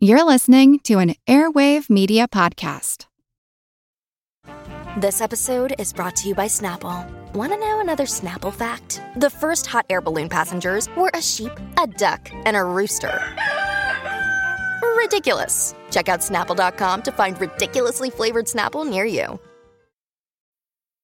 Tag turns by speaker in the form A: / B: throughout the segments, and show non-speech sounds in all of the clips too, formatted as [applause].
A: You're listening to an Airwave Media Podcast.
B: This episode is brought to you by Snapple. Want to know another Snapple fact? The first hot air balloon passengers were a sheep, a duck, and a rooster. Ridiculous. Check out snapple.com to find ridiculously flavored Snapple near you.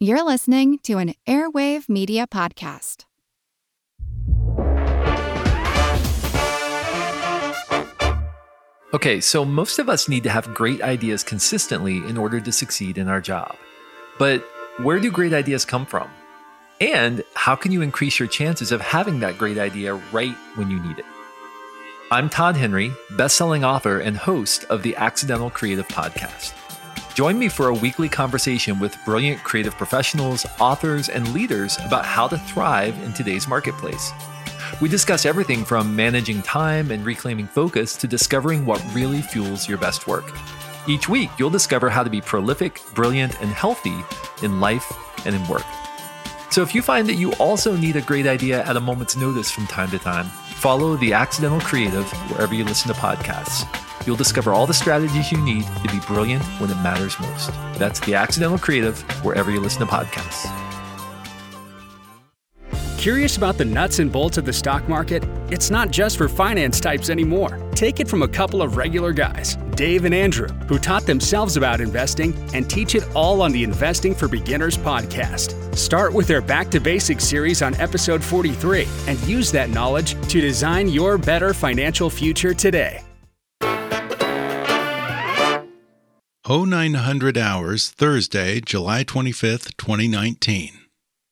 A: You're listening to an Airwave Media Podcast.
C: Okay, so most of us need to have great ideas consistently in order to succeed in our job. But where do great ideas come from? And how can you increase your chances of having that great idea right when you need it? I'm Todd Henry, best-selling author and host of the Accidental Creative Podcast. Join me for a weekly conversation with brilliant creative professionals, authors, and leaders about how to thrive in today's marketplace. We discuss everything from managing time and reclaiming focus to discovering what really fuels your best work. Each week, you'll discover how to be prolific, brilliant, and healthy in life and in work. So if you find that you also need a great idea at a moment's notice from time to time, follow The Accidental Creative wherever you listen to podcasts. You'll discover all the strategies you need to be brilliant when it matters most. That's The Accidental Creative wherever you listen to podcasts.
D: Curious about the nuts and bolts of the stock market? It's not just for finance types anymore. Take it from a couple of regular guys, Dave and Andrew, who taught themselves about investing and teach it all on the Investing for Beginners podcast. Start with their Back to Basics series on episode 43 and use that knowledge to design your better financial future today.
E: 0900 hours, Thursday, July 25, 2019.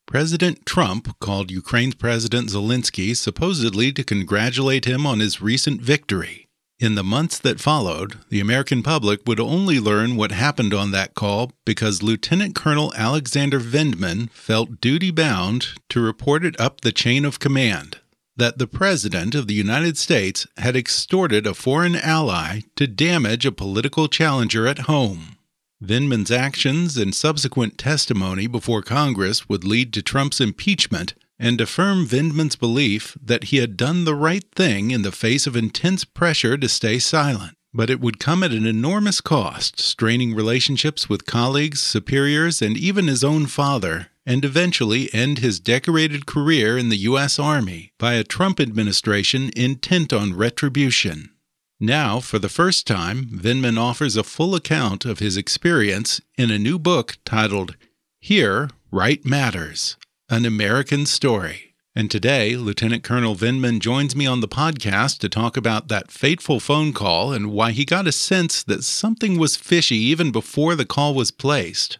E: President Trump called Ukraine's President Zelensky supposedly to congratulate him on his recent victory. In the months that followed, the American public would only learn what happened on that call because Lieutenant Colonel Alexander Vindman felt duty bound to report it up the chain of command that the President of the United States had extorted a foreign ally to damage a political challenger at home. Vindman's actions and subsequent testimony before Congress would lead to Trump's impeachment and affirm Vindman's belief that he had done the right thing in the face of intense pressure to stay silent. But it would come at an enormous cost, straining relationships with colleagues, superiors, and even his own father, and eventually end his decorated career in the U.S. Army by a Trump administration intent on retribution. Now, for the first time, Vindman offers a full account of his experience in a new book titled Here, Right Matters An American Story. And today, Lieutenant Colonel Vindman joins me on the podcast to talk about that fateful phone call and why he got a sense that something was fishy even before the call was placed.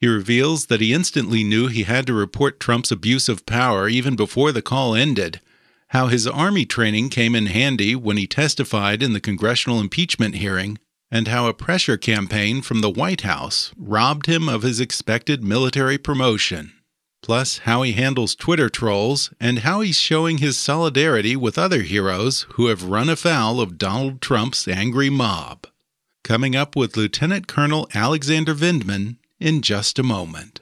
E: He reveals that he instantly knew he had to report Trump's abuse of power even before the call ended, how his Army training came in handy when he testified in the congressional impeachment hearing, and how a pressure campaign from the White House robbed him of his expected military promotion. Plus, how he handles Twitter trolls, and how he's showing his solidarity with other heroes who have run afoul of Donald Trump's angry mob. Coming up with Lieutenant Colonel Alexander Vindman in just a moment.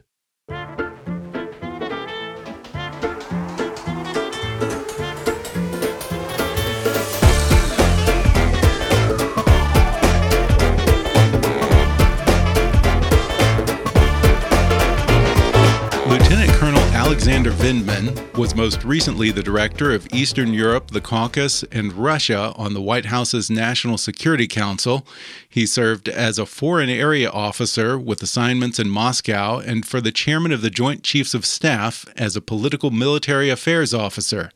E: Vindman was most recently the director of Eastern Europe, the Caucasus, and Russia on the White House's National Security Council. He served as a foreign area officer with assignments in Moscow and for the chairman of the Joint Chiefs of Staff as a political military affairs officer.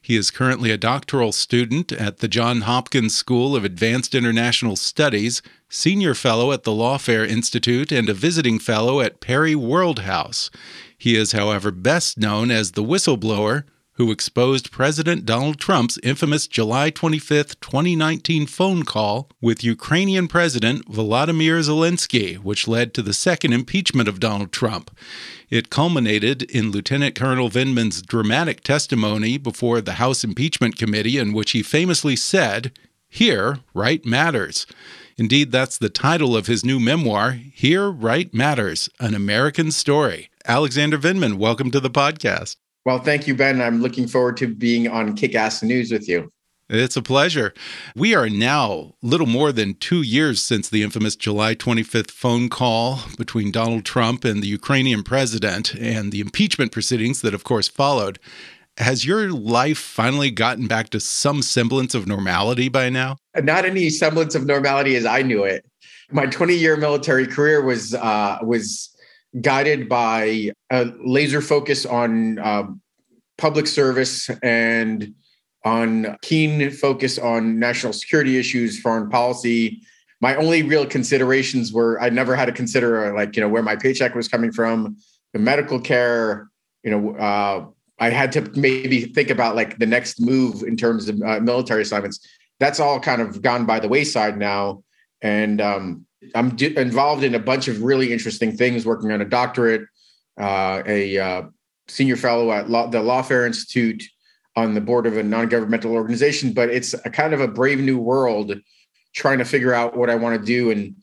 E: He is currently a doctoral student at the John Hopkins School of Advanced International Studies, senior fellow at the Lawfare Institute, and a visiting fellow at Perry World House. He is, however, best known as the whistleblower who exposed President Donald Trump's infamous July 25, 2019 phone call with Ukrainian President Volodymyr Zelensky, which led to the second impeachment of Donald Trump. It culminated in Lieutenant Colonel Vindman's dramatic testimony before the House Impeachment Committee, in which he famously said, Here, right matters. Indeed, that's the title of his new memoir, Here Right Matters An American Story. Alexander Vindman, welcome to the podcast.
F: Well, thank you, Ben. I'm looking forward to being on Kickass News with you.
E: It's a pleasure. We are now little more than two years since the infamous July 25th phone call between Donald Trump and the Ukrainian president and the impeachment proceedings that, of course, followed. Has your life finally gotten back to some semblance of normality by now?
F: Not any semblance of normality as I knew it. My 20 year military career was uh, was guided by a laser focus on uh, public service and on keen focus on national security issues, foreign policy. My only real considerations were I never had to consider uh, like you know where my paycheck was coming from, the medical care. You know, uh, I had to maybe think about like the next move in terms of uh, military assignments. That's all kind of gone by the wayside now, and um, I'm d- involved in a bunch of really interesting things, working on a doctorate, uh, a uh, senior fellow at law, the Lawfare Institute, on the board of a non-governmental organization. But it's a kind of a brave new world, trying to figure out what I want to do, and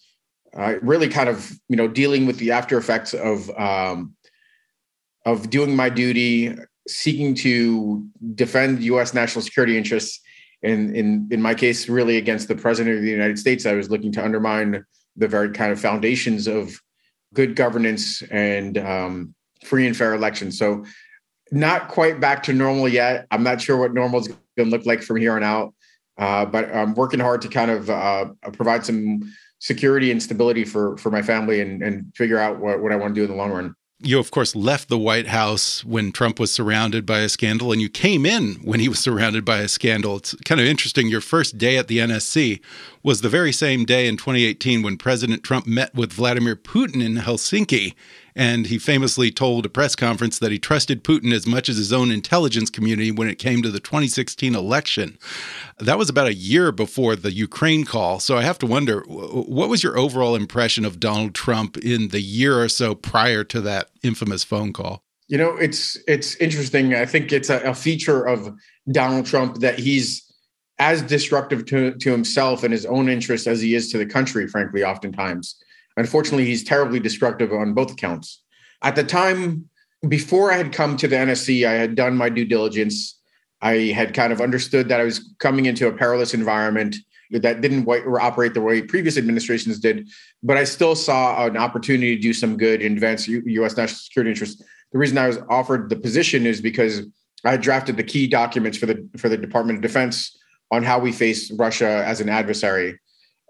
F: uh, really kind of you know dealing with the after effects of um, of doing my duty, seeking to defend U.S. national security interests. And in in my case, really against the president of the United States, I was looking to undermine the very kind of foundations of good governance and um, free and fair elections. So, not quite back to normal yet. I'm not sure what normal is going to look like from here on out, uh, but I'm working hard to kind of uh, provide some security and stability for for my family and, and figure out what, what I want to do in the long run
E: you, of course, left the White House when Trump was surrounded by a scandal, and you came in when he was [laughs] surrounded by a scandal. It's kind of interesting. Your first day at the NSC was the very same day in 2018 when President Trump met with Vladimir Putin in Helsinki. And he famously told a press conference that he trusted Putin as much as his own intelligence community when it came to the 2016 election. That was about a year before the Ukraine call. So I have to wonder what was your overall impression of Donald Trump in the year or so prior to that infamous phone call?
F: You know, it's it's interesting. I think it's a, a feature of Donald Trump that he's as destructive to, to himself and his own interests as he is to the country, frankly, oftentimes. Unfortunately, he's terribly destructive on both accounts. At the time, before I had come to the NSC, I had done my due diligence. I had kind of understood that I was coming into a perilous environment that didn't operate the way previous administrations did, but I still saw an opportunity to do some good and advance U.S. national security interests. The reason I was offered the position is because I had drafted the key documents for the for the Department of Defense on how we face Russia as an adversary.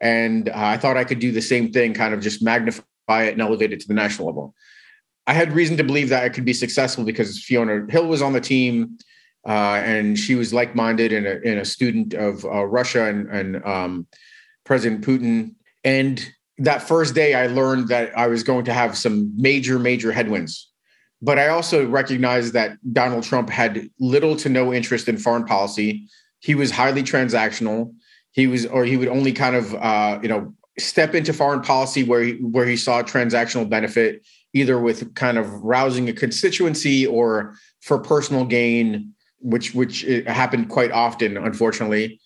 F: And uh, I thought I could do the same thing, kind of just magnify it and elevate it to the national level. I had reason to believe that I could be successful because Fiona Hill was on the team, uh, and she was like-minded and a, and a student of uh, Russia and, and um, President Putin. And that first day, I learned that I was going to have some major, major headwinds. But I also recognized that Donald Trump had little to no interest in foreign policy. He was highly transactional he was or he would only kind of uh, you know step into foreign policy where he, where he saw transactional benefit either with kind of rousing a constituency or for personal gain which which happened quite often unfortunately.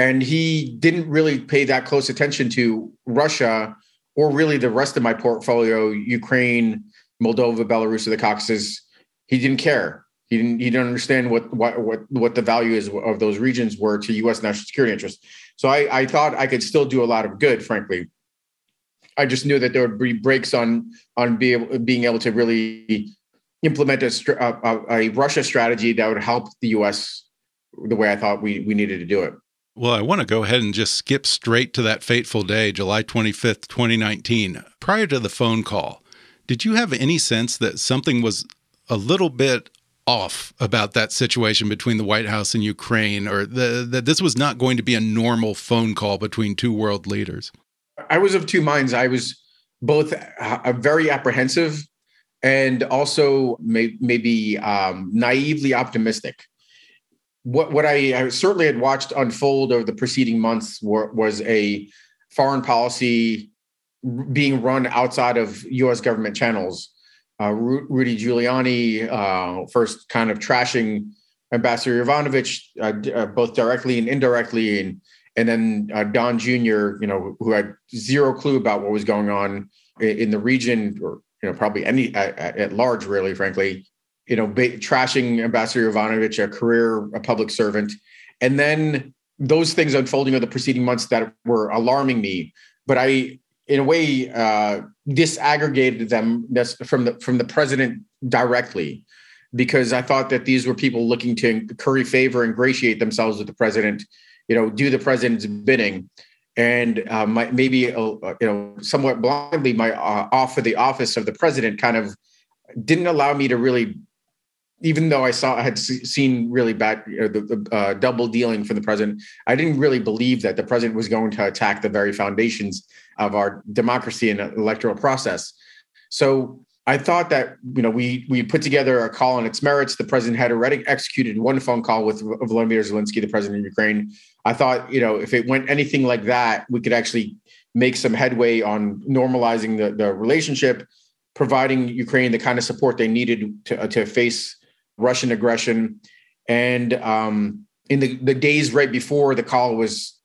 F: And he didn't really pay that close attention to Russia or really the rest of my portfolio Ukraine Moldova Belarus or the Caucasus. He didn't care he didn't. He didn't understand what what what what the value is of those regions were to U.S. national security interests. So I, I thought I could still do a lot of good. Frankly, I just knew that there would be brakes on on be able, being able to really implement a, a, a Russia strategy that would help the U.S. the way I thought we we needed to do it.
E: Well, I want to go ahead and just skip straight to that fateful day, July 25th, 2019. Prior to the phone call, did you have any sense that something was a little bit off about that situation between the White House and Ukraine, or that this was not going to be a normal phone call between two world leaders?
F: I was of two minds. I was both uh, very apprehensive and also may, maybe um, naively optimistic. What what I, I, certainly had watched unfold over the preceding months were, was a foreign policy being run outside of U.S. government channels. Uh, Rudy Giuliani uh, first kind of trashing Ambassador Yovanovitch, uh, uh, both directly and indirectly, and and then uh, Don Jr., you know, who had zero clue about what was going on in, the region, or you know, probably any at, at large, really, frankly, you know, ba- trashing Ambassador Yovanovitch, a career a public servant, and then those things unfolding over the preceding months that were alarming me. But I, in a way, uh, disaggregated them from the from the president directly. Because I thought that these were people looking to curry favor, and ingratiate themselves with the president, you know, do the president's bidding, and uh, my, maybe uh, you know, somewhat blindly, my uh, off of the office of the president kind of didn't allow me to really, even though I saw I had seen really bad you know, the, the uh, double dealing from the president, I didn't really believe that the president was going to attack the very foundations of our democracy and electoral process. So I thought that you know we we put together a call on its merits. The president had already executed one phone call with Volodymyr Zelensky, the president of Ukraine. I thought you know if it went anything like that, we could actually make some headway on normalizing the, the relationship, providing Ukraine the kind of support they needed to, uh, to face Russian aggression. And um, in the, the days right before the call was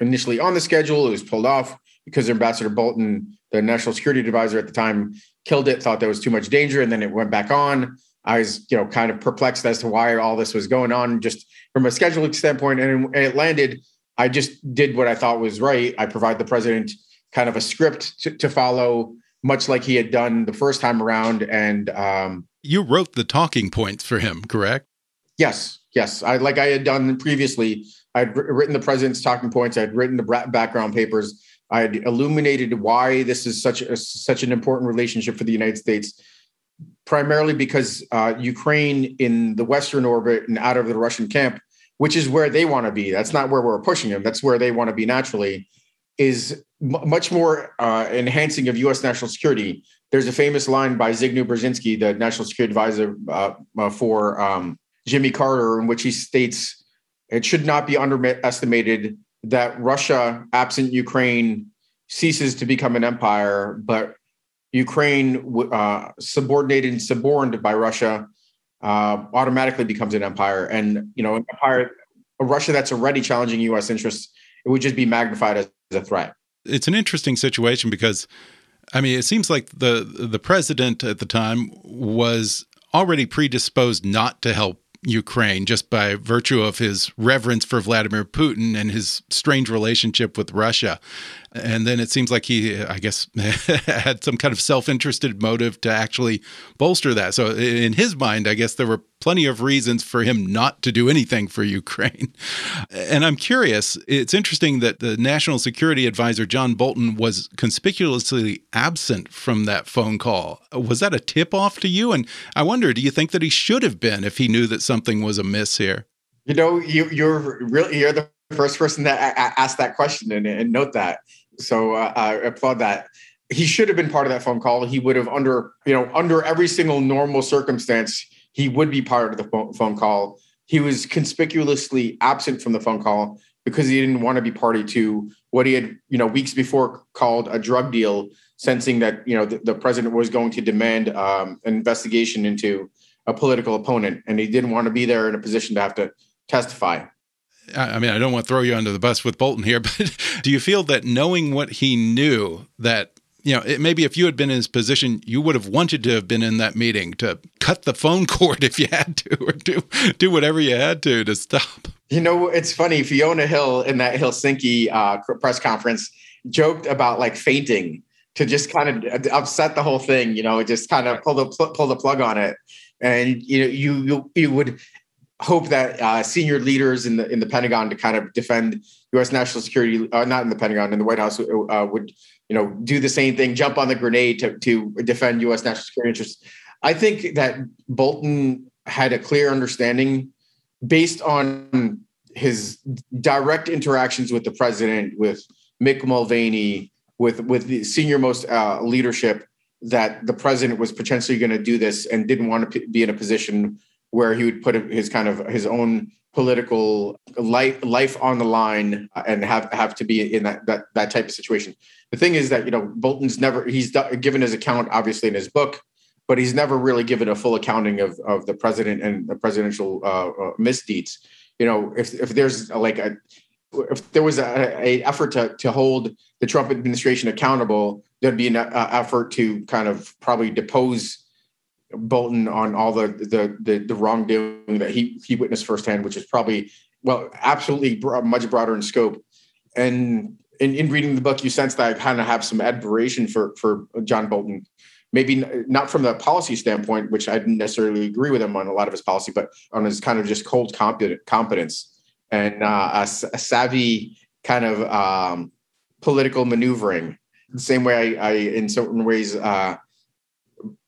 F: initially on the schedule, it was pulled off because Ambassador Bolton, the national security advisor at the time, killed it, thought there was too much danger, and then it went back on. I was, you know, kind of perplexed as to why all this was going on, just from a scheduling standpoint. And it landed. I just did what I thought was right. I provide the president kind of a script to, to follow, much like he had done the first time around. And um,
E: you wrote the talking points for him, correct?
F: Yes, yes. I like I had done previously. I'd written the president's talking points. I'd written the background papers. I had illuminated why this is such a, such an important relationship for the United States, primarily because uh, Ukraine in the Western orbit and out of the Russian camp, which is where they want to be. That's not where we're pushing them. That's where they want to be naturally. Is m- much more uh, enhancing of U.S. national security. There's a famous line by Zygmunt Brzezinski, the national security advisor uh, uh, for um, Jimmy Carter, in which he states it should not be underestimated that Russia, absent Ukraine, ceases to become an empire, but Ukraine, uh, subordinated and suborned by Russia, uh, automatically becomes an empire. And you know, an empire, a Russia that's already challenging U.S. interests, it would just be magnified as, as a threat.
E: It's an interesting situation because, I mean, it seems like the the president at the time was already predisposed not to help Ukraine just by virtue of his reverence for Vladimir Putin and his strange relationship with Russia. And then it seems like he, I guess, [laughs] had some kind of self interested motive to actually bolster that. So, in his mind, I guess there were plenty of reasons for him not to do anything for Ukraine. [laughs] And I'm curious, it's interesting that the National Security Advisor, John Bolton, was conspicuously absent from that phone call. Was that a tip off to you? And I wonder, do you think that he should have been if he knew that something was amiss here?
F: You know, you, you're really you're the first person that asked that question and, and note that. So uh, I applaud that. He should have been part of that phone call. He would have under you know under every single normal circumstance he would be part of the phone call. He was conspicuously absent from the phone call because he didn't want to be party to what he had you know weeks before called a drug deal, sensing that you know the, the president was going to demand um, an investigation into a political opponent, and he didn't want to be there in a position to have to testify.
E: I mean, I don't want to throw you under the bus with Bolton here, [laughs] but do you feel that knowing what he knew, that you know, it, maybe if you had been in his position, you would have wanted to have been in that meeting to cut the phone [laughs] cord if you had to, or do do whatever you had to to stop.
F: You know, it's funny. Fiona Hill in that Helsinki uh, press conference joked about like fainting to just kind of upset the whole thing. You know, just kind of pull the pull the plug on it, and you know, you you you would hope that uh, senior leaders in the in the Pentagon to kind of defend U.S. national security, uh, not in the Pentagon, in the White House, uh, would you know do the same thing, jump on the grenade to to defend U.S. national security interests. I think that Bolton had a clear understanding based on his direct interactions with the president, with Mick Mulvaney, with with the senior most uh, leadership, that the president was potentially going to do this and didn't want to be in a position where he would put his kind of his own political life life on the line and have have to be in that that that type of situation. The thing is that you know Bolton's never he's given his account obviously in his book, but he's never really given a full accounting of of the president and the presidential uh, uh, misdeeds. You know, if if there's like a if there was a, a, effort to to hold the Trump administration accountable, there'd be an uh, effort to kind of probably depose Bolton on all the the the, the wrongdoing that he he witnessed firsthand, which is probably well absolutely much broader in scope. And in, in reading the book, you sense that I kind of have some admiration for for John Bolton. Maybe not from the policy standpoint, which I didn't necessarily agree with him on a lot of his policy, but on his kind of just cold competence and uh, a, a, savvy kind of um, political maneuvering. The same way I, I in certain ways, uh,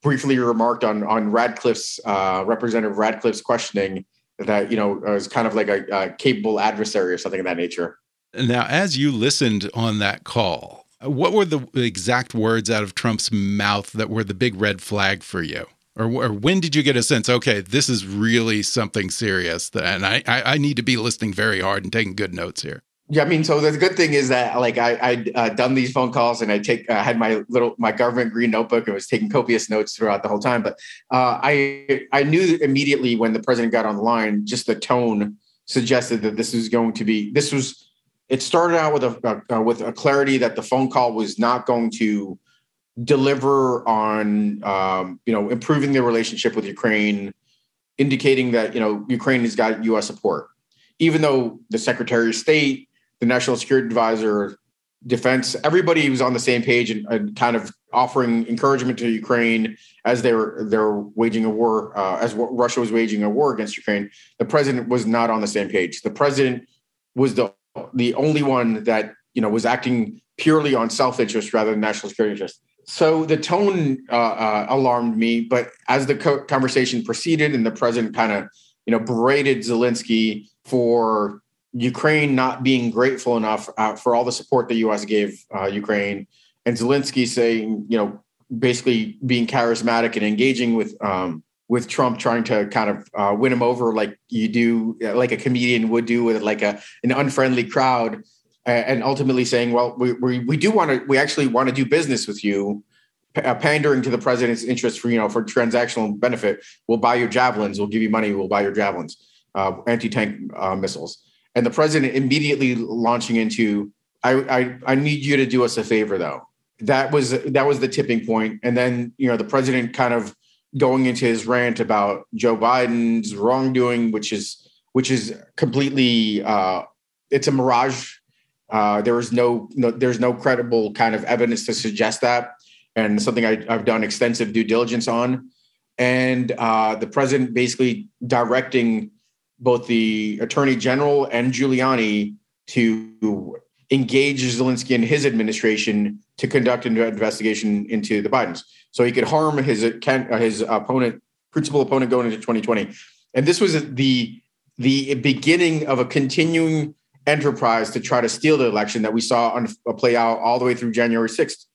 F: briefly remarked on on Ratcliffe's uh, Representative Ratcliffe's questioning that you know was kind of like a, a capable adversary or something of that nature.
E: Now, as you listened on that call, what were the exact words out of Trump's mouth that were the big red flag for you? Or, or when did you get a sense, okay, this is really something serious, and I, I, I need to be listening very hard and taking good notes here?
F: Yeah, I mean, so the good thing is that like I I'd uh, done these phone calls and I take I uh, had my little my government green notebook and was taking copious notes throughout the whole time. But uh, I I knew immediately when the president got on the line, just the tone suggested that this was going to be this was. It started out with a uh, with a clarity that the phone call was not going to deliver on um, you know improving the relationship with Ukraine, indicating that you know Ukraine has got U.S. support, even though the Secretary of State the national security advisor, defense, everybody was on the same page and, and kind of offering encouragement to Ukraine as they were they're waging a war, uh, as Russia was waging a war against Ukraine. The president was not on the same page. The president was the the only one that you know was acting purely on self interest rather than national security interest. So the tone uh, uh, alarmed me, but as the co- conversation proceeded and the president kind of you know berated Zelensky for Ukraine not being grateful enough uh, for all the support the U.S. gave uh, Ukraine, and Zelensky saying, you know, basically being charismatic and engaging with um, with Trump, trying to kind of uh, win him over, like you do, like a comedian would do with like a an unfriendly crowd, and ultimately saying, well, we we, we do want to, we actually want to do business with you. Uh, pandering to the president's interest for you know for transactional benefit, we'll buy your javelins, we'll give you money, we'll buy your javelins, uh, anti tank uh, missiles and the president immediately launching into I, I i need you to do us a favor though. That was that was the tipping point. And then you know the president kind of going into his rant about joe biden's wrongdoing which is which is completely uh it's a mirage. Uh there is no, no there's no credible kind of evidence to suggest that. And something I, i've done extensive due diligence on. And uh the president basically directing both the attorney general and Giuliani to engage Zelensky and his administration to conduct an investigation into the Bidens, so he could harm his uh, his opponent, principal opponent, going into 2020. And this was the the beginning of a continuing enterprise to try to steal the election that we saw on, uh, play out all the way through January 6th.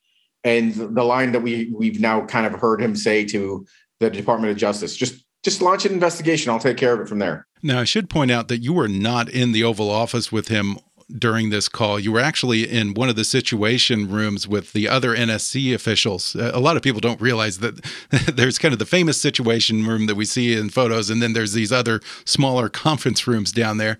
F: And the line that we we've now kind of heard him say to the Department of Justice, just just launch an investigation. I'll take care of it from there.
E: Now, I should point out that you were not in the Oval Office with him during this call. You were actually in one of the situation rooms with the other NSC officials. A lot of people don't realize that [laughs] there's kind of the famous situation room that we see in photos, and then there's these other smaller [laughs] conference rooms down there.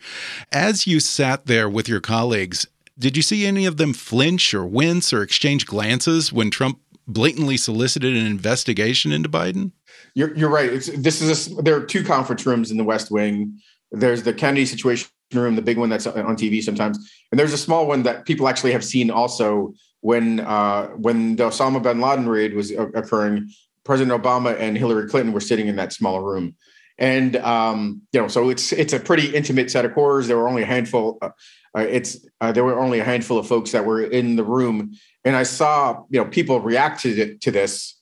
E: As you sat there with your colleagues, did you see any of them flinch or wince or exchange glances when Trump blatantly solicited an investigation into Biden?
F: You're you're right. It's, this is a, there are two conference rooms in the West Wing. There's the Kennedy Situation Room, the big one that's on TV sometimes, and there's a small one that people actually have seen also when uh, when the Osama bin Laden raid was occurring. President Obama and Hillary Clinton were sitting in that smaller room, and um, you know, so it's it's a pretty intimate set of quarters. There were only a handful. Uh, uh, it's uh, there were only a handful of folks that were in the room, and I saw you know people react to to this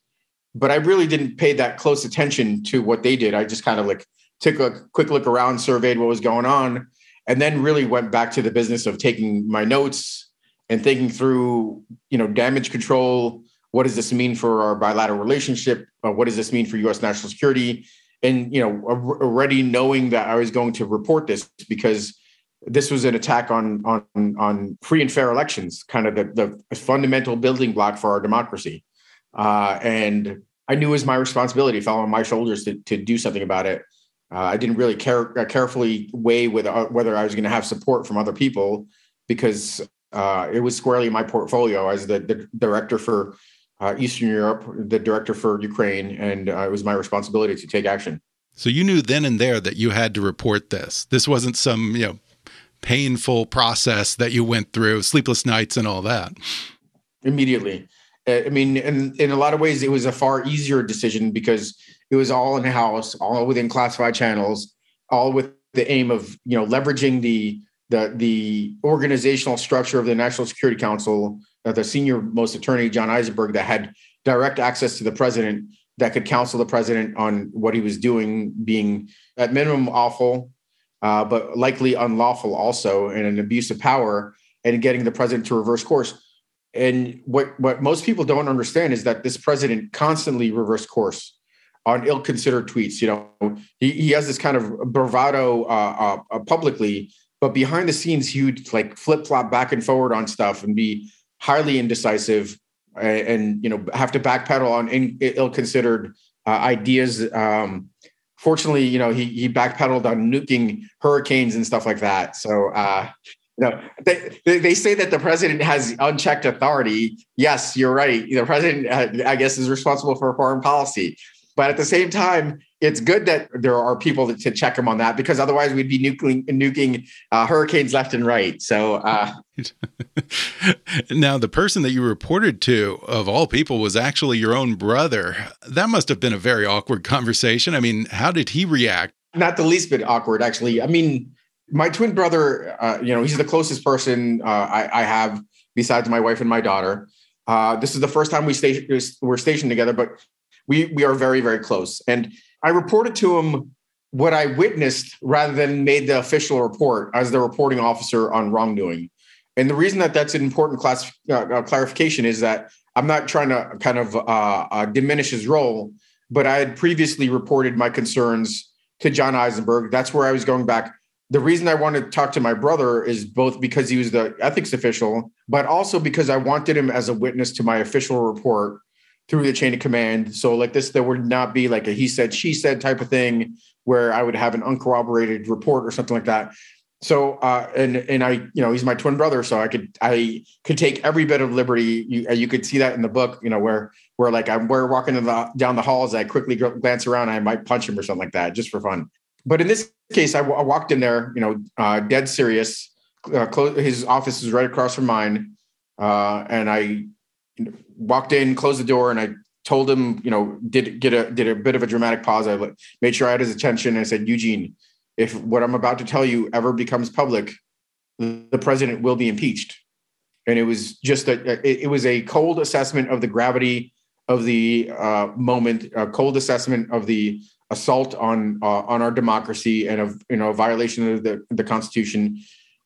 F: but I really didn't pay that close attention to what they did. I just kind of like took a quick look around, surveyed what was going on, and then really went back to the business of taking my notes and thinking through, you know, damage control, what does this mean for our bilateral relationship? Uh, what does this mean for U.S. national security? And you know, already knowing that I was going to report this because this was an attack on on on free and fair elections, kind of the, the fundamental building block for our democracy. Uh, and I knew it was my responsibility, fell on my shoulders to to do something about it. Uh, I didn't really care, uh, carefully weigh with, uh, whether I was going to have support from other people because uh, it was squarely my portfolio as the, the director for uh, Eastern Europe, the director for Ukraine, and uh, it was my responsibility to take action.
E: So you knew then and there that you had to report this. This wasn't some you know painful process that you went through, sleepless nights and all that.
F: Immediately, I mean, in in a lot of ways, it was a far easier decision because it was all in house, all within classified channels, all with the aim of you know leveraging the the the organizational structure of the National Security Council, uh, the senior most attorney John Eisenberg that had direct access to the president that could counsel the president on what he was doing, being at minimum awful, uh, but likely unlawful also, and an abuse of power, and getting the president to reverse course. And what what most people don't understand is that this president constantly reversed course on ill-considered tweets. You know, he, he has this kind of bravado uh, uh, publicly but behind the scenes, he would like flip flop back and forward on stuff and be highly indecisive and, and you know have to backpedal on in, ill-considered uh, ideas. Um, fortunately, you know he he backpedaled on nuking hurricanes and stuff like that. So you know they, they say that the president has unchecked authority. Yes, you're right. The president, uh, I guess, is responsible for foreign policy. But at the same time, it's good that there are people to, to check him on that because otherwise we'd be nuking, nuking uh, hurricanes left and right. So uh, [laughs]
E: now the person that you reported to, of all people, was actually your own brother. That must have been a very awkward conversation. I mean, how did he react?
F: Not the least bit awkward, actually. I mean, my twin brother, uh, you know, he's the closest person uh, I, I, have besides my wife and my daughter. Uh, this is the first time we stay, we're stationed together, but we we are very very close. And I reported to him what I witnessed rather than made the official report as the reporting officer on wrongdoing. And the reason that that's an important class uh, uh, clarification is that I'm not trying to kind of uh, diminish his role, but I had previously reported my concerns to John Eisenberg. That's where I was going back. The reason I wanted to talk to my brother is both because he was the ethics official, but also because I wanted him as a witness to my official report through the chain of command. So like this, there would not be like a he said, she said type of thing where I would have an uncorroborated report or something like that. So uh, and and I, you know, he's my twin brother, so I could I could take every bit of liberty. You, uh, you could see that in the book, you know, where where like I'm we're walking the, down the halls, I quickly glance around, I might punch him or something like that, just for fun. But in this case, I, w- I walked in there, you know, uh, dead serious. Uh, close, his office is right across from mine, uh, and I walked in, closed the door, and I told him, you know, did get a did a bit of a dramatic pause. I made sure I had his attention. And I said, Eugene, if what I'm about to tell you ever becomes public, the president will be impeached. And it was just a it, it was a cold assessment of the gravity of the uh, moment, a cold assessment of the assault on uh, on our democracy and of you know violation of the the Constitution,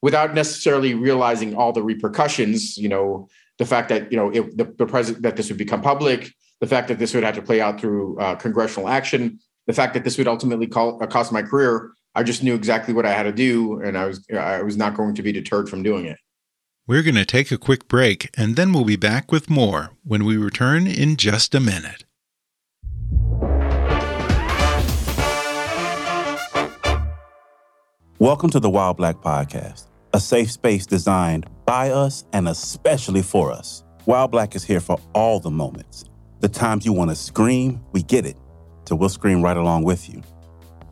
F: without necessarily realizing all the repercussions. You know, the fact that you know it, the, the president that this would become public, the fact that this would have to play out through uh, congressional action, the fact that this would ultimately call, uh, cost my career. I just knew exactly what I had to do, and I was I was not going to be deterred from doing it.
E: We're going to take a quick break, and then we'll be back with more when we return in just a minute.
G: Welcome to the While Black Podcast, a safe space designed by us and especially for us. While Black is here for all the moments. The times you want to scream, we get it. So we'll scream right along with you.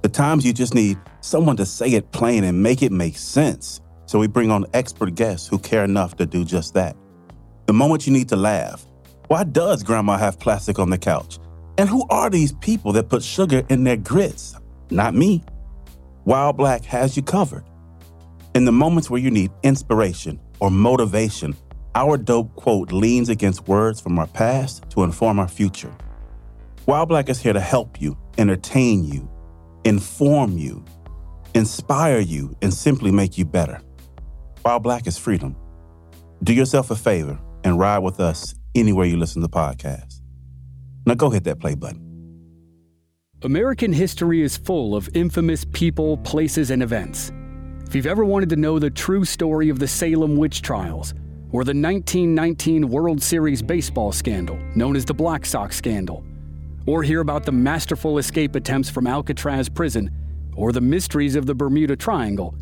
G: The times you just need someone to say it plain and make it make sense. So we bring on expert guests who care enough to do just that. The moment you need to laugh. Why does grandma have plastic on the couch? And who are these people that put sugar in their grits? Not me. While Black has you covered. In the moments where you need inspiration, or motivation, our dope quote leans against words from our past to inform our future. While Black is here to help you, entertain you, inform you, inspire you, and simply make you better. While Black is freedom. Do yourself a favor and ride with us anywhere you listen to podcasts. Now go hit that play button.
D: American history is full of infamous people, places, and events. If you've ever wanted to know the true story of the Salem witch trials, or the 1919 World Series baseball scandal, known as the Black Sox scandal, or hear about the masterful escape attempts from Alcatraz prison, or the mysteries of the Bermuda Triangle,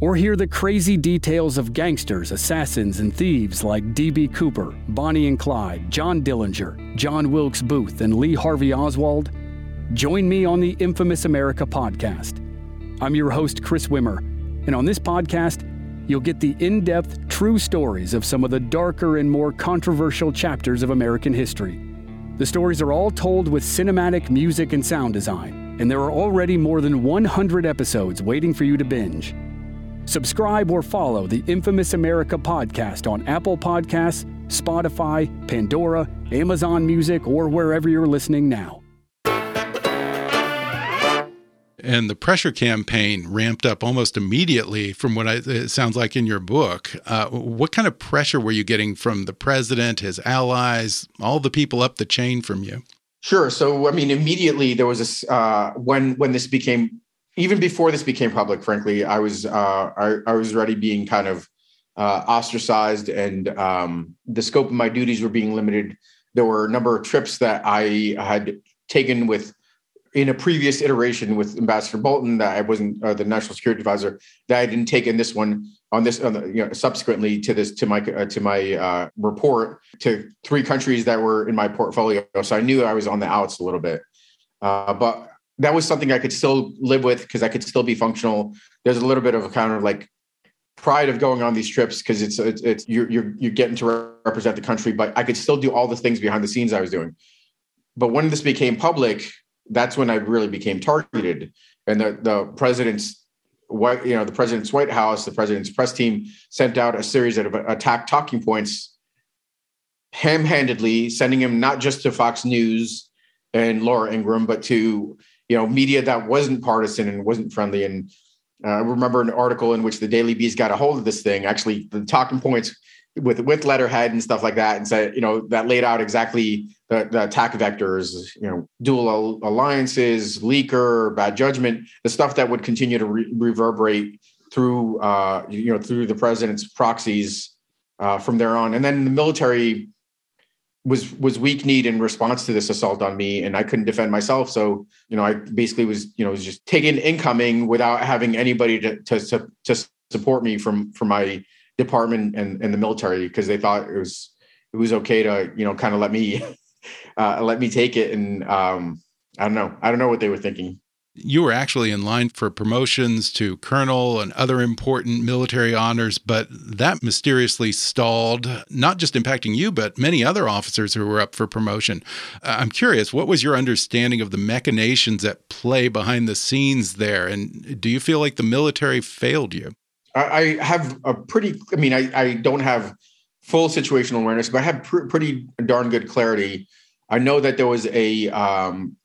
D: or hear the crazy details of gangsters, assassins, and thieves like D.B. Cooper, Bonnie and Clyde, John Dillinger, John Wilkes Booth, and Lee Harvey Oswald, join me on the Infamous America podcast. I'm your host, Chris Wimmer, and on this podcast, you'll get the in depth, true stories of some of the darker and more controversial chapters of American history. The stories are all told with cinematic music and sound design, and there are already more than 100 episodes waiting for you to binge. Subscribe or follow the Infamous America podcast on Apple Podcasts, Spotify, Pandora, Amazon Music, or wherever you're listening now.
E: And the pressure campaign ramped up almost immediately from what I, it sounds like in your book. Uh, what kind of pressure were you getting from the president, his allies, all the people up the chain from you?
F: Sure. So, I mean, immediately there was this uh, when when this became even before this became public. Frankly, I was uh, I, I was already being kind of uh, ostracized, and um, the scope of my duties were being limited. There were a number of trips that I had taken with in a previous iteration with Ambassador Bolton that I wasn't uh, the national security advisor that I didn't take in this one on this on the, you know subsequently to this to my uh, to my uh, report to three countries that were in my portfolio. So I knew I was on the outs a little bit, uh, but that was something I could still live with because I could still be functional. There's a little bit of a kind of like pride of going on these trips because it's, it's it's you're you're you're getting to represent the country, but I could still do all the things behind the scenes I was doing. But when this became public, that's when I really became targeted. And the the president's what you know the president's White House, the president's press team sent out a series of attack talking points, ham-handedly sending him not just to Fox News and Laura Ingraham, but to you know media that wasn't partisan and wasn't friendly. And uh, I remember an article in which the Daily Beast got a hold of this thing. Actually, the talking points with with letterhead and stuff like that, and said you know that laid out exactly the, the attack vectors, you know, dual alliances, leaker, bad judgment, the stuff that would continue to re- reverberate through uh, you know through the president's proxies uh, from there on, and then the military was was weak kneed in response to this assault on me and i couldn't defend myself. So you know i basically was you know was just taken incoming without having anybody to to, to support me from from my department and, and the military because they thought it was it was okay to you know kind of let me [laughs] uh, let me take it and um, i don't know i don't know what they were thinking
E: you were actually in line for promotions to colonel and other important military honors, but that mysteriously stalled, not just impacting you, but many other officers who were up for promotion. Uh, I'm curious, what was your understanding of the machinations at play behind the scenes there? And do you feel like the military failed you?
F: I, have a pretty, I mean, I, I don't have full situational awareness, but I have pr- pretty darn good clarity. I know that there was a, um,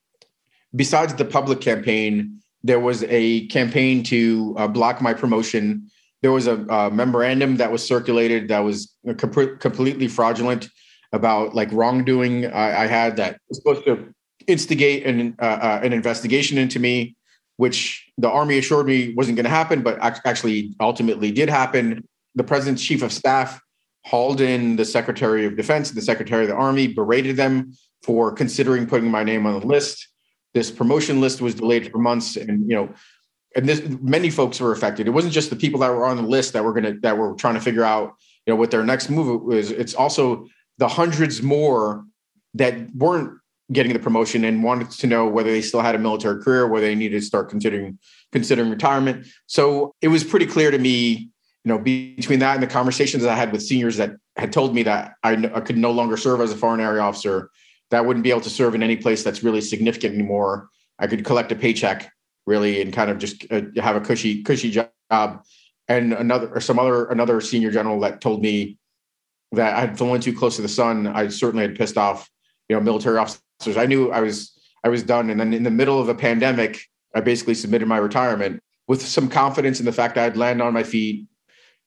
F: besides the public campaign, there was a campaign to uh, block my promotion. There was a, a, memorandum that was circulated that was comp- completely fraudulent about like wrongdoing I, I, had that was supposed to instigate an uh, uh, an investigation into me, which the army assured me wasn't going to happen, but actually ultimately did happen. The president's chief of staff hauled in the secretary of defense, the secretary of the army, berated them for considering putting my name on the list this promotion list was delayed for months, and you know, and this many folks were affected. It wasn't just the people that were on the list that were gonna that were trying to figure out you know what their next move was. It's also the hundreds more that weren't getting the promotion and wanted to know whether they still had a military career, whether they needed to start considering considering retirement. So it was pretty clear to me, you know, between that and the conversations I had with seniors that had told me that I, I could no longer serve as a foreign area officer that wouldn't be able to serve in any place that's really significant anymore. I could collect a paycheck really and kind of just uh, have a cushy cushy job. And another or some other another senior general that told me that I had flown too close to the sun. I certainly had pissed off you know military officers. I knew I was I was done. And then in the middle of a pandemic, I basically submitted my retirement with some confidence in the fact I'd land on my feet,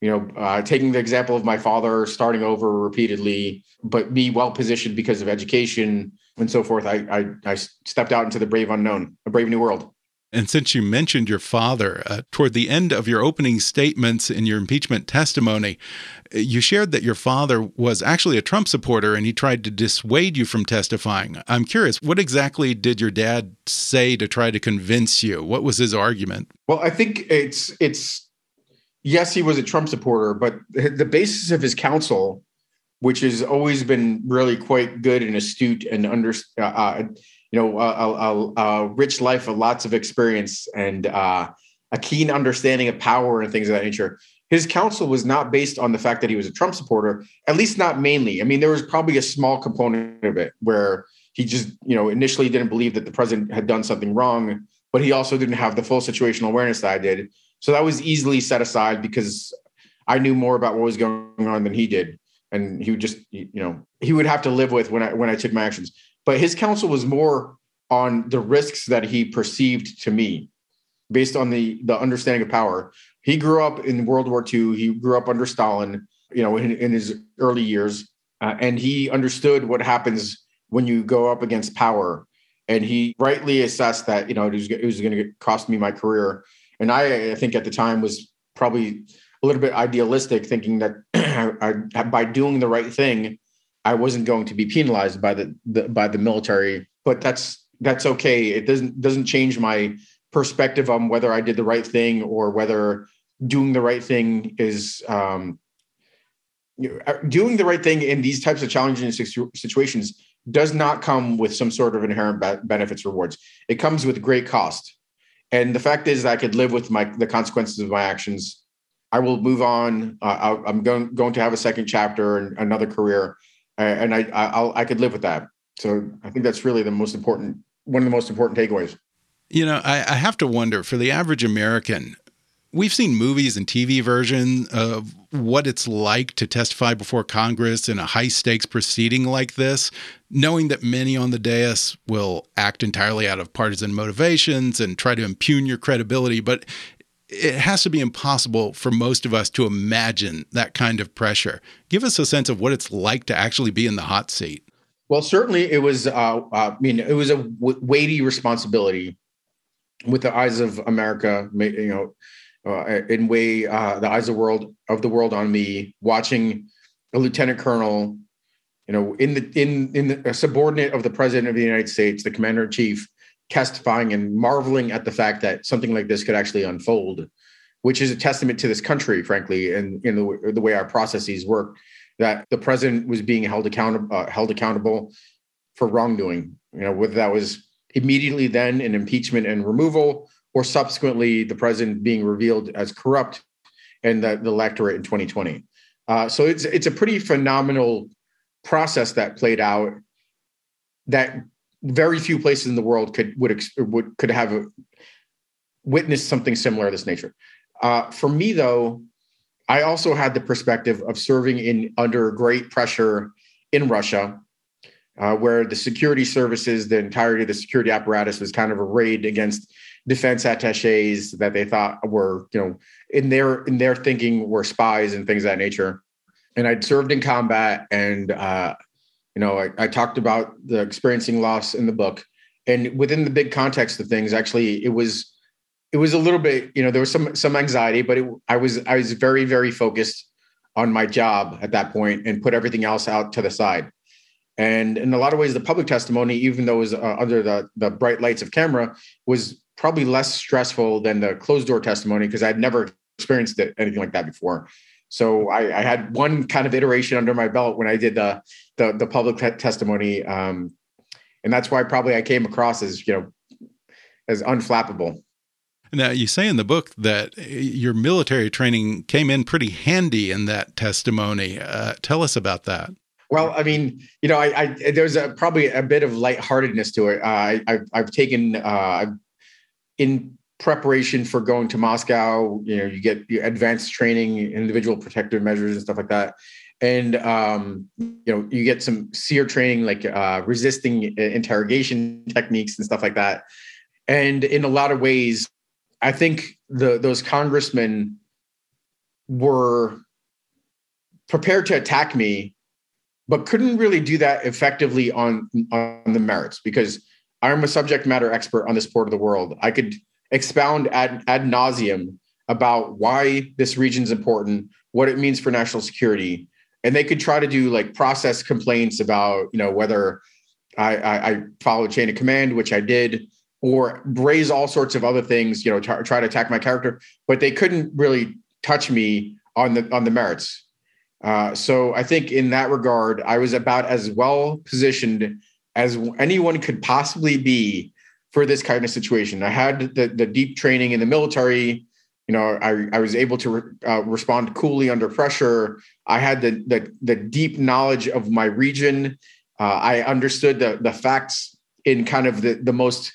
F: you know, uh, taking the example of my father starting over repeatedly, but be well positioned because of education and so forth. I, I, I stepped out into the brave unknown, a brave new world.
E: And since you mentioned your father, uh, toward the end of your opening statements in your impeachment testimony, you shared that your father was actually a Trump supporter and he tried to dissuade you from testifying. I'm curious, what exactly did your dad say to try to convince you? What was his argument?
F: Well, I think it's it's yes, he was a Trump supporter, but the basis of his counsel, which has always been really quite good and astute and under, uh, uh you know, a, a, a, rich life of lots of experience and uh, a keen understanding of power and things of that nature. His counsel was not based on the fact that he was a Trump supporter, at least not mainly. I mean, there was probably a small component of it where he just, you know, initially didn't believe that the president had done something wrong, but he also didn't have the full situational awareness that I did. So that was easily set aside because I knew more about what was going on than he did. And he would just, you know, he would have to live with when I when I took my actions but his counsel was more on the risks that he perceived to me based on the the understanding of power. He grew up in world war ii he grew up under stalin you know in, in his early years. Uh, and he understood what happens when you go up against power. And he rightly assessed that you know it was, it was going to cost me my career. And I, I think at the time was probably a little bit idealistic thinking that [clears throat] I, by doing the right thing I wasn't going to be penalized by the, the by the military, but that's that's okay. It doesn't doesn't change my perspective on whether I did the right thing or whether doing the right thing is um, uh, doing the right thing in these types of challenging situations does not come with some sort of inherent benefits rewards. It comes with great cost. And the fact is, I could live with my the consequences of my actions. I will move on. Uh, I, am going going to have a second chapter and another career and I, I I could live with that. So I think that's really the most important, one of the most important takeaways.
E: You know, I, I have to wonder for the average American, we've seen movies and TV version of what it's like to testify before Congress in a high stakes proceeding like this, knowing that many on the dais will act entirely out of partisan motivations and try to impugn your credibility. But it has to be impossible for most of us to imagine that kind of pressure. Give us a sense of what it's like to actually be in the hot seat.
F: Well, certainly it was. Uh, uh, I mean, it was a weighty responsibility with the eyes of America. You know, uh, in way uh, the eyes of the world of the world on me, watching a lieutenant colonel, you know, in the in in the subordinate of the president of the United States, the commander in chief, testifying and marveling at the fact that something like this could actually unfold, which is a testament to this country, frankly, and in the, the way our processes work. That the president was being held accountable, uh, held accountable for wrongdoing. You know, whether that was immediately then an impeachment and removal, or subsequently the president being revealed as corrupt and the, the electorate in 2020. Uh, so it's it's a pretty phenomenal process that played out that very few places in the world could would would could have witnessed something similar of this nature. Uh, for me, though, I also had the perspective of serving in under great pressure in Russia, uh, where the security services, the entirety of the security apparatus, was kind of arrayed against defense attaches that they thought were, you know, in their in their thinking were spies and things of that nature. And I'd served in combat, and uh, you know, I, I talked about the experiencing loss in the book, and within the big context of things, actually, it was it was a little bit, you know, there was some some anxiety, but it, I was I was very very focused on my job at that point and put everything else out to the side. And in a lot of ways, the public testimony, even though it was uh, under the the bright lights of camera, was probably less stressful than the closed door testimony because I'd never experienced it, anything like that before. So I, I, had one kind of iteration under my belt when I did the the, the public testimony, um, and that's why probably I came across as you know as unflappable.
E: Now you say in the book that your military training came in pretty handy in that testimony. Uh, tell us about that.
F: Well, I mean, you know, I, I there's a, probably a bit of lightheartedness to it. Uh, I, I've, I've taken uh, in preparation for going to Moscow. You know, you get advanced training, individual protective measures, and stuff like that. And um, you know, you get some SERE training, like uh, resisting interrogation techniques and stuff like that. And in a lot of ways, I think the those congressmen were prepared to attack me, but couldn't really do that effectively on on the merits because I'm a subject matter expert on this part of the world. I could expound ad, ad nauseum about why this region is important, what it means for national security, and they could try to do like process complaints about you know whether I, I, I follow chain of command, which I did, or raise all sorts of other things, you know, try, try to attack my character, but they couldn't really touch me on the on the merits. Uh, so I think in that regard, I was about as well positioned as anyone could possibly be for this kind of situation. I had the, the deep training in the military. You know, I, I was able to re, uh, respond coolly under pressure. I had the, the, the deep knowledge of my region. Uh, I understood the, the facts in kind of the, the most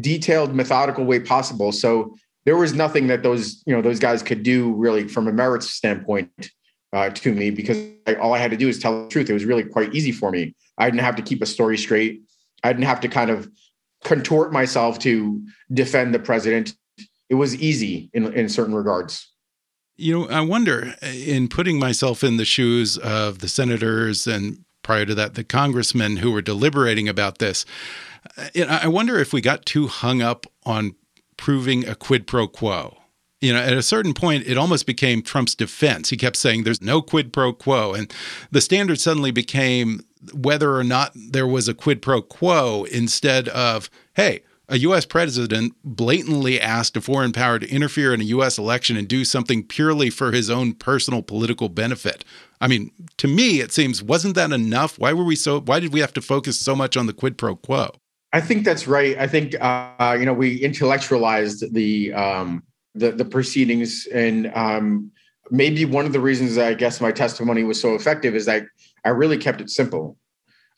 F: detailed, methodical way possible. So there was nothing that those, you know, those guys could do really from a merits standpoint uh, to me because I, all I had to do is tell the truth. It was really quite easy for me. I didn't have to keep a story straight. I didn't have to kind of contort myself to defend the president. It was easy in, in certain regards.
E: You know, I wonder in putting myself in the shoes of the senators and prior to that, the congressmen who were deliberating about this. I wonder if we got too hung up on proving a quid pro quo you know, at a certain point, it almost became Trump's defense. He kept saying there's no quid pro quo. And the standard suddenly became whether or not there was a quid pro quo instead of, hey, a U.S. president blatantly asked a foreign power to interfere in a U.S. election and do something purely for his own personal political benefit. I mean, to me, it seems, wasn't that enough? Why were we so, why did we have to focus so much on the quid pro quo?
F: I think that's right. I think, uh, you know, we intellectualized the, um, the the proceedings and um, maybe one of the reasons I guess my testimony was so effective is that I really kept it simple.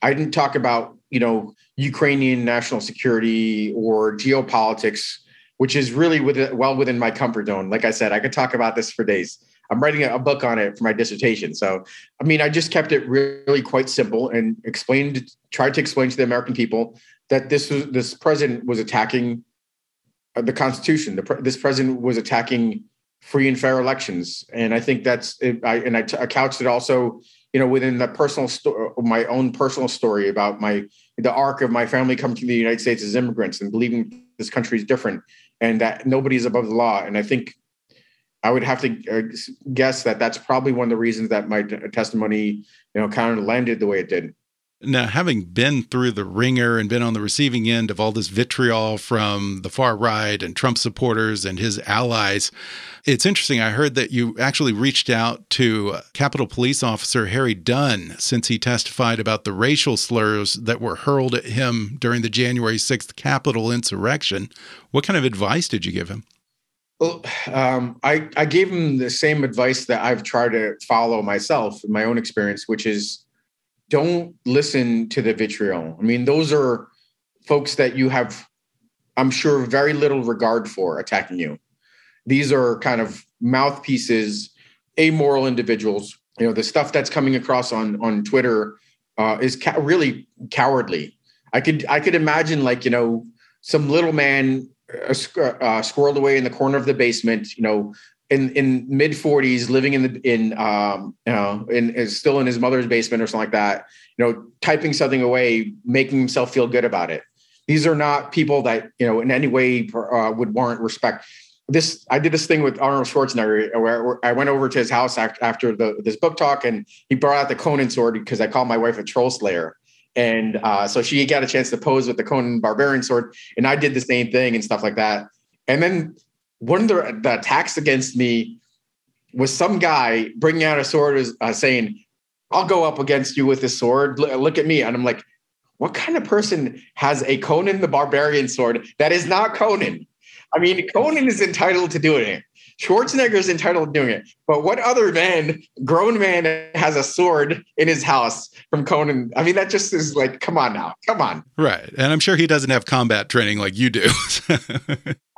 F: I didn't talk about you know Ukrainian national security or geopolitics, which is really within, well within my comfort zone. Like I said, I could talk about this for days. I'm writing a book on it for my dissertation. So, I mean, I just kept it really quite simple and explained, tried to explain to the American people that this was this president was attacking the Constitution. The, this president was attacking free and fair elections, and I think that's I and I, t- I couched it also, you know, within the personal story, my own personal story about my the arc of my family coming to the United States as immigrants and believing this country is different and that nobody is above the law. And I think I would have to uh, guess that that's probably one of the reasons that my testimony, you know, kind of landed the way it did.
E: Now, having been through the ringer and been on the receiving end of all this vitriol from the far right and Trump supporters and his allies, it's interesting. I heard that you actually reached out to Capitol Police Officer Harry Dunn since he testified about the racial slurs that were hurled at him during the January 6th Capitol insurrection. What kind of advice did you give him?
F: Well, um, I, I gave him the same advice that I've tried to follow myself in my own experience, which is don't listen to the vitriol. I mean, those are folks that you have, I'm sure, very little regard for attacking you. These are kind of mouthpieces, amoral individuals. You know, the stuff that's coming across on on Twitter uh, is ca- really cowardly. I could I could imagine like you know some little man uh, uh, squirreled away in the corner of the basement, you know, in in mid 40s living in the in um you know in is still in his mother's basement or something like that you know typing something away making himself feel good about it. These are not people that you know in any way uh, would warrant respect. This i did this thing with arnold schwarzenegger where, i went over to his house after the this book talk and he brought out the conan sword because i called my wife a troll slayer. And uh, so she got a chance to pose with the conan barbarian sword and i did the same thing and stuff like that. And then one of the, the attacks against me was some guy bringing out a sword, uh, saying, "I'll go up against you with this sword. L- look at me." And I'm like, "What kind of person has a Conan the Barbarian sword that is not Conan?" I mean, Conan is entitled to doing it. Schwarzenegger is entitled to doing it. But what other man, grown man, has a sword in his house from Conan? I mean, that just is like, come on now, come on.
E: Right, and I'm sure he doesn't have combat training like you do. [laughs]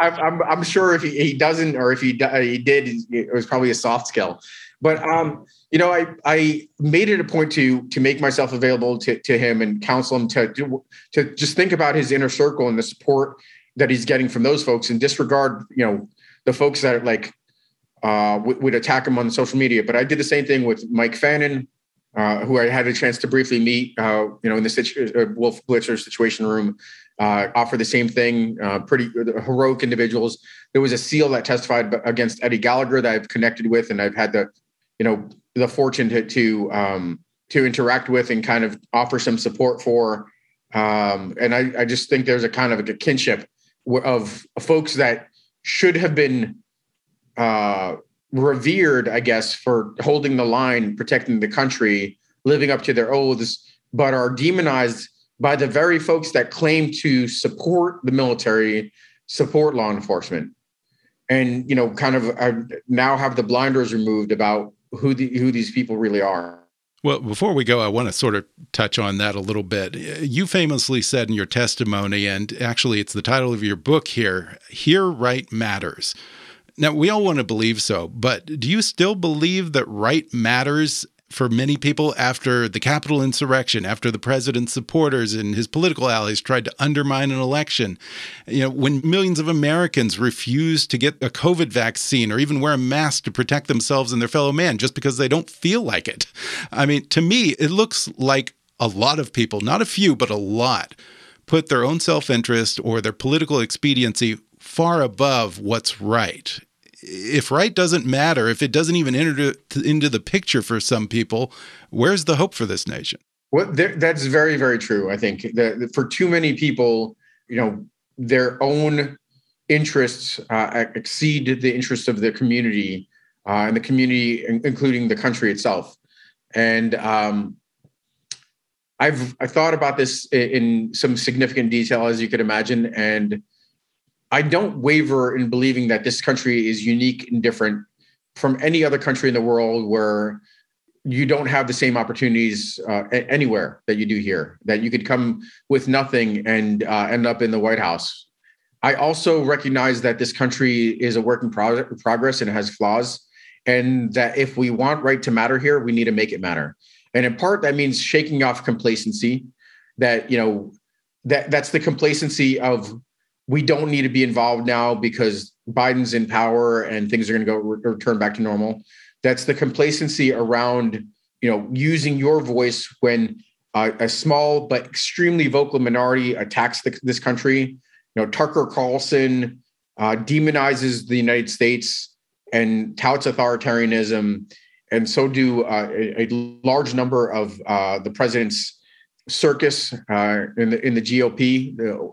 F: I'm, I'm, I'm, sure if he, he doesn't, or if he he did, it was probably a soft skill. But um, you know, I I made it a point to to make myself available to to him and counsel him to do, to just think about his inner circle and the support that he's getting from those folks and disregard you know the folks that like uh, would, attack him on social media. But I did the same thing with Mike Fanone, uh, who I had a chance to briefly meet, uh, you know, in the situ- uh, Wolf Blitzer Situation Room. Uh, offer the same thing. Uh, pretty heroic individuals. There was a SEAL that testified against Eddie Gallagher that I've connected with, and I've had the, you know, the fortune to to um, to interact with and kind of offer some support for. Um, and I, I just think there's a kind of a kinship of folks that should have been uh, revered, I guess, for holding the line, protecting the country, living up to their oaths, but are demonized by the very folks that claim to support the military, support law enforcement, and you know, kind of uh, now have the blinders removed about who the, who these people really are.
E: Well, before we go, I want to sort of touch on that a little bit. You famously said in your testimony, and actually it's the title of your book here Here Right Matters. Now, we all want to believe so, but do you still believe that right matters for many people after the Capitol insurrection, after the president's supporters and his political allies tried to undermine an election, you know, when millions of Americans refused to get a COVID vaccine or even wear a mask to protect themselves and their fellow man just because they don't feel like it. I mean, to me, it looks like a lot of people, not a few, but a lot, put their own self interest or their political expediency far above what's right if right doesn't matter, if it doesn't even enter into the picture for some people, where's the hope for this nation?
F: Well, that's very, very true. I think that for too many people, you know, their own interests uh, exceed the interests of the community uh, and the community, including the country itself. And um, I've I thought about this in some significant detail, as you could imagine, and I don't waver in believing that this country is unique and different from any other country in the world where you don't have the same opportunities uh, anywhere that you do here, that you could come with nothing and uh, end up in the White House. I also recognize that this country is a work in pro- progress and has flaws. And that if we want right to matter here, we need to make it matter. And in part, that means shaking off complacency that, you know, that that's the complacency of we don't need to be involved now because Biden's in power and things are going to go return back to normal. That's the complacency around you know using your voice when uh, a small but extremely vocal minority attacks the, this country. You know, Tucker Carlson uh, demonizes the United States and touts authoritarianism, and so do uh, a, a, large number of uh, the president's circus uh, in the in the GOP. The,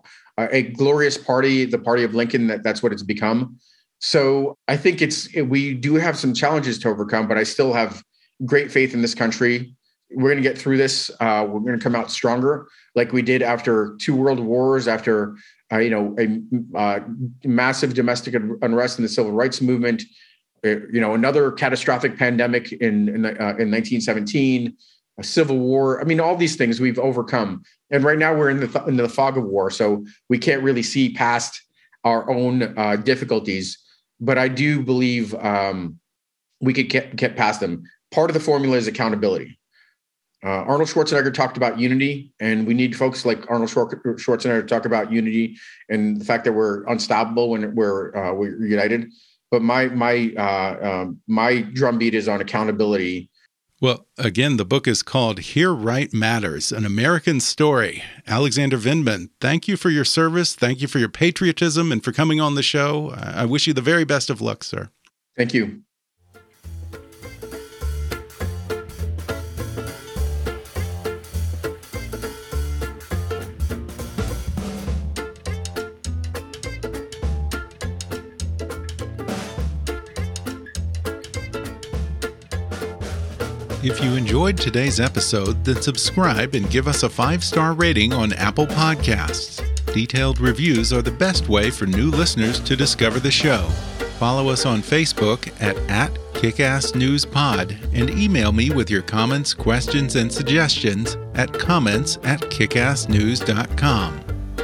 F: a glorious party, the party of Lincoln. That that's what it's become. So I think it's we do have some challenges to overcome, but I still have great faith in this country. We're going to get through this. Uh, we're going to come out stronger, like we did after two world wars, after uh, you know a uh, massive domestic unrest in the civil rights movement. Uh, you know, another catastrophic pandemic in in, uh, in 1917 a civil war. I mean, all these things we've overcome. And right now we're in the th- in the fog of war, so we can't really see past our own uh, difficulties. But I do believe um, we could get get past them. Part of the formula is accountability. Uh, Arnold Schwarzenegger talked about unity, and we need folks like Arnold Schwarzenegger to talk about unity and the fact that we're unstoppable when we're uh, we're united. But my my uh, um, my drumbeat is on accountability
E: well, again, the book is called Here Right Matters An American Story. Alexander Vindman, thank you for your service. Thank you for your patriotism and for coming on the show. I wish you the very best of luck, sir.
F: Thank you.
E: If you enjoyed today's episode, then subscribe and give us a five star rating on Apple Podcasts. Detailed reviews are the best way for new listeners to discover the show. Follow us on Facebook at, at KickassNewsPod and email me with your comments, questions, and suggestions at comments at kickassnews.com.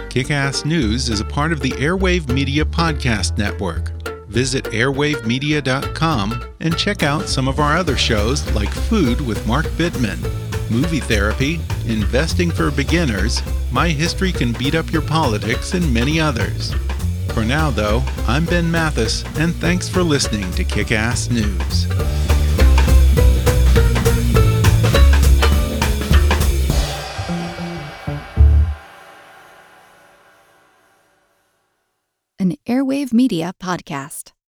E: Kickass News is a part of the Airwave Media Podcast Network visit airwavemedia.com and check out some of our other shows like Food with Mark Bittman, Movie Therapy, Investing for Beginners, My History Can Beat Up Your Politics, and many others. For now, though, I'm Ben Mathis, and thanks for listening to Kickass News.
A: An Airwave Media Podcast.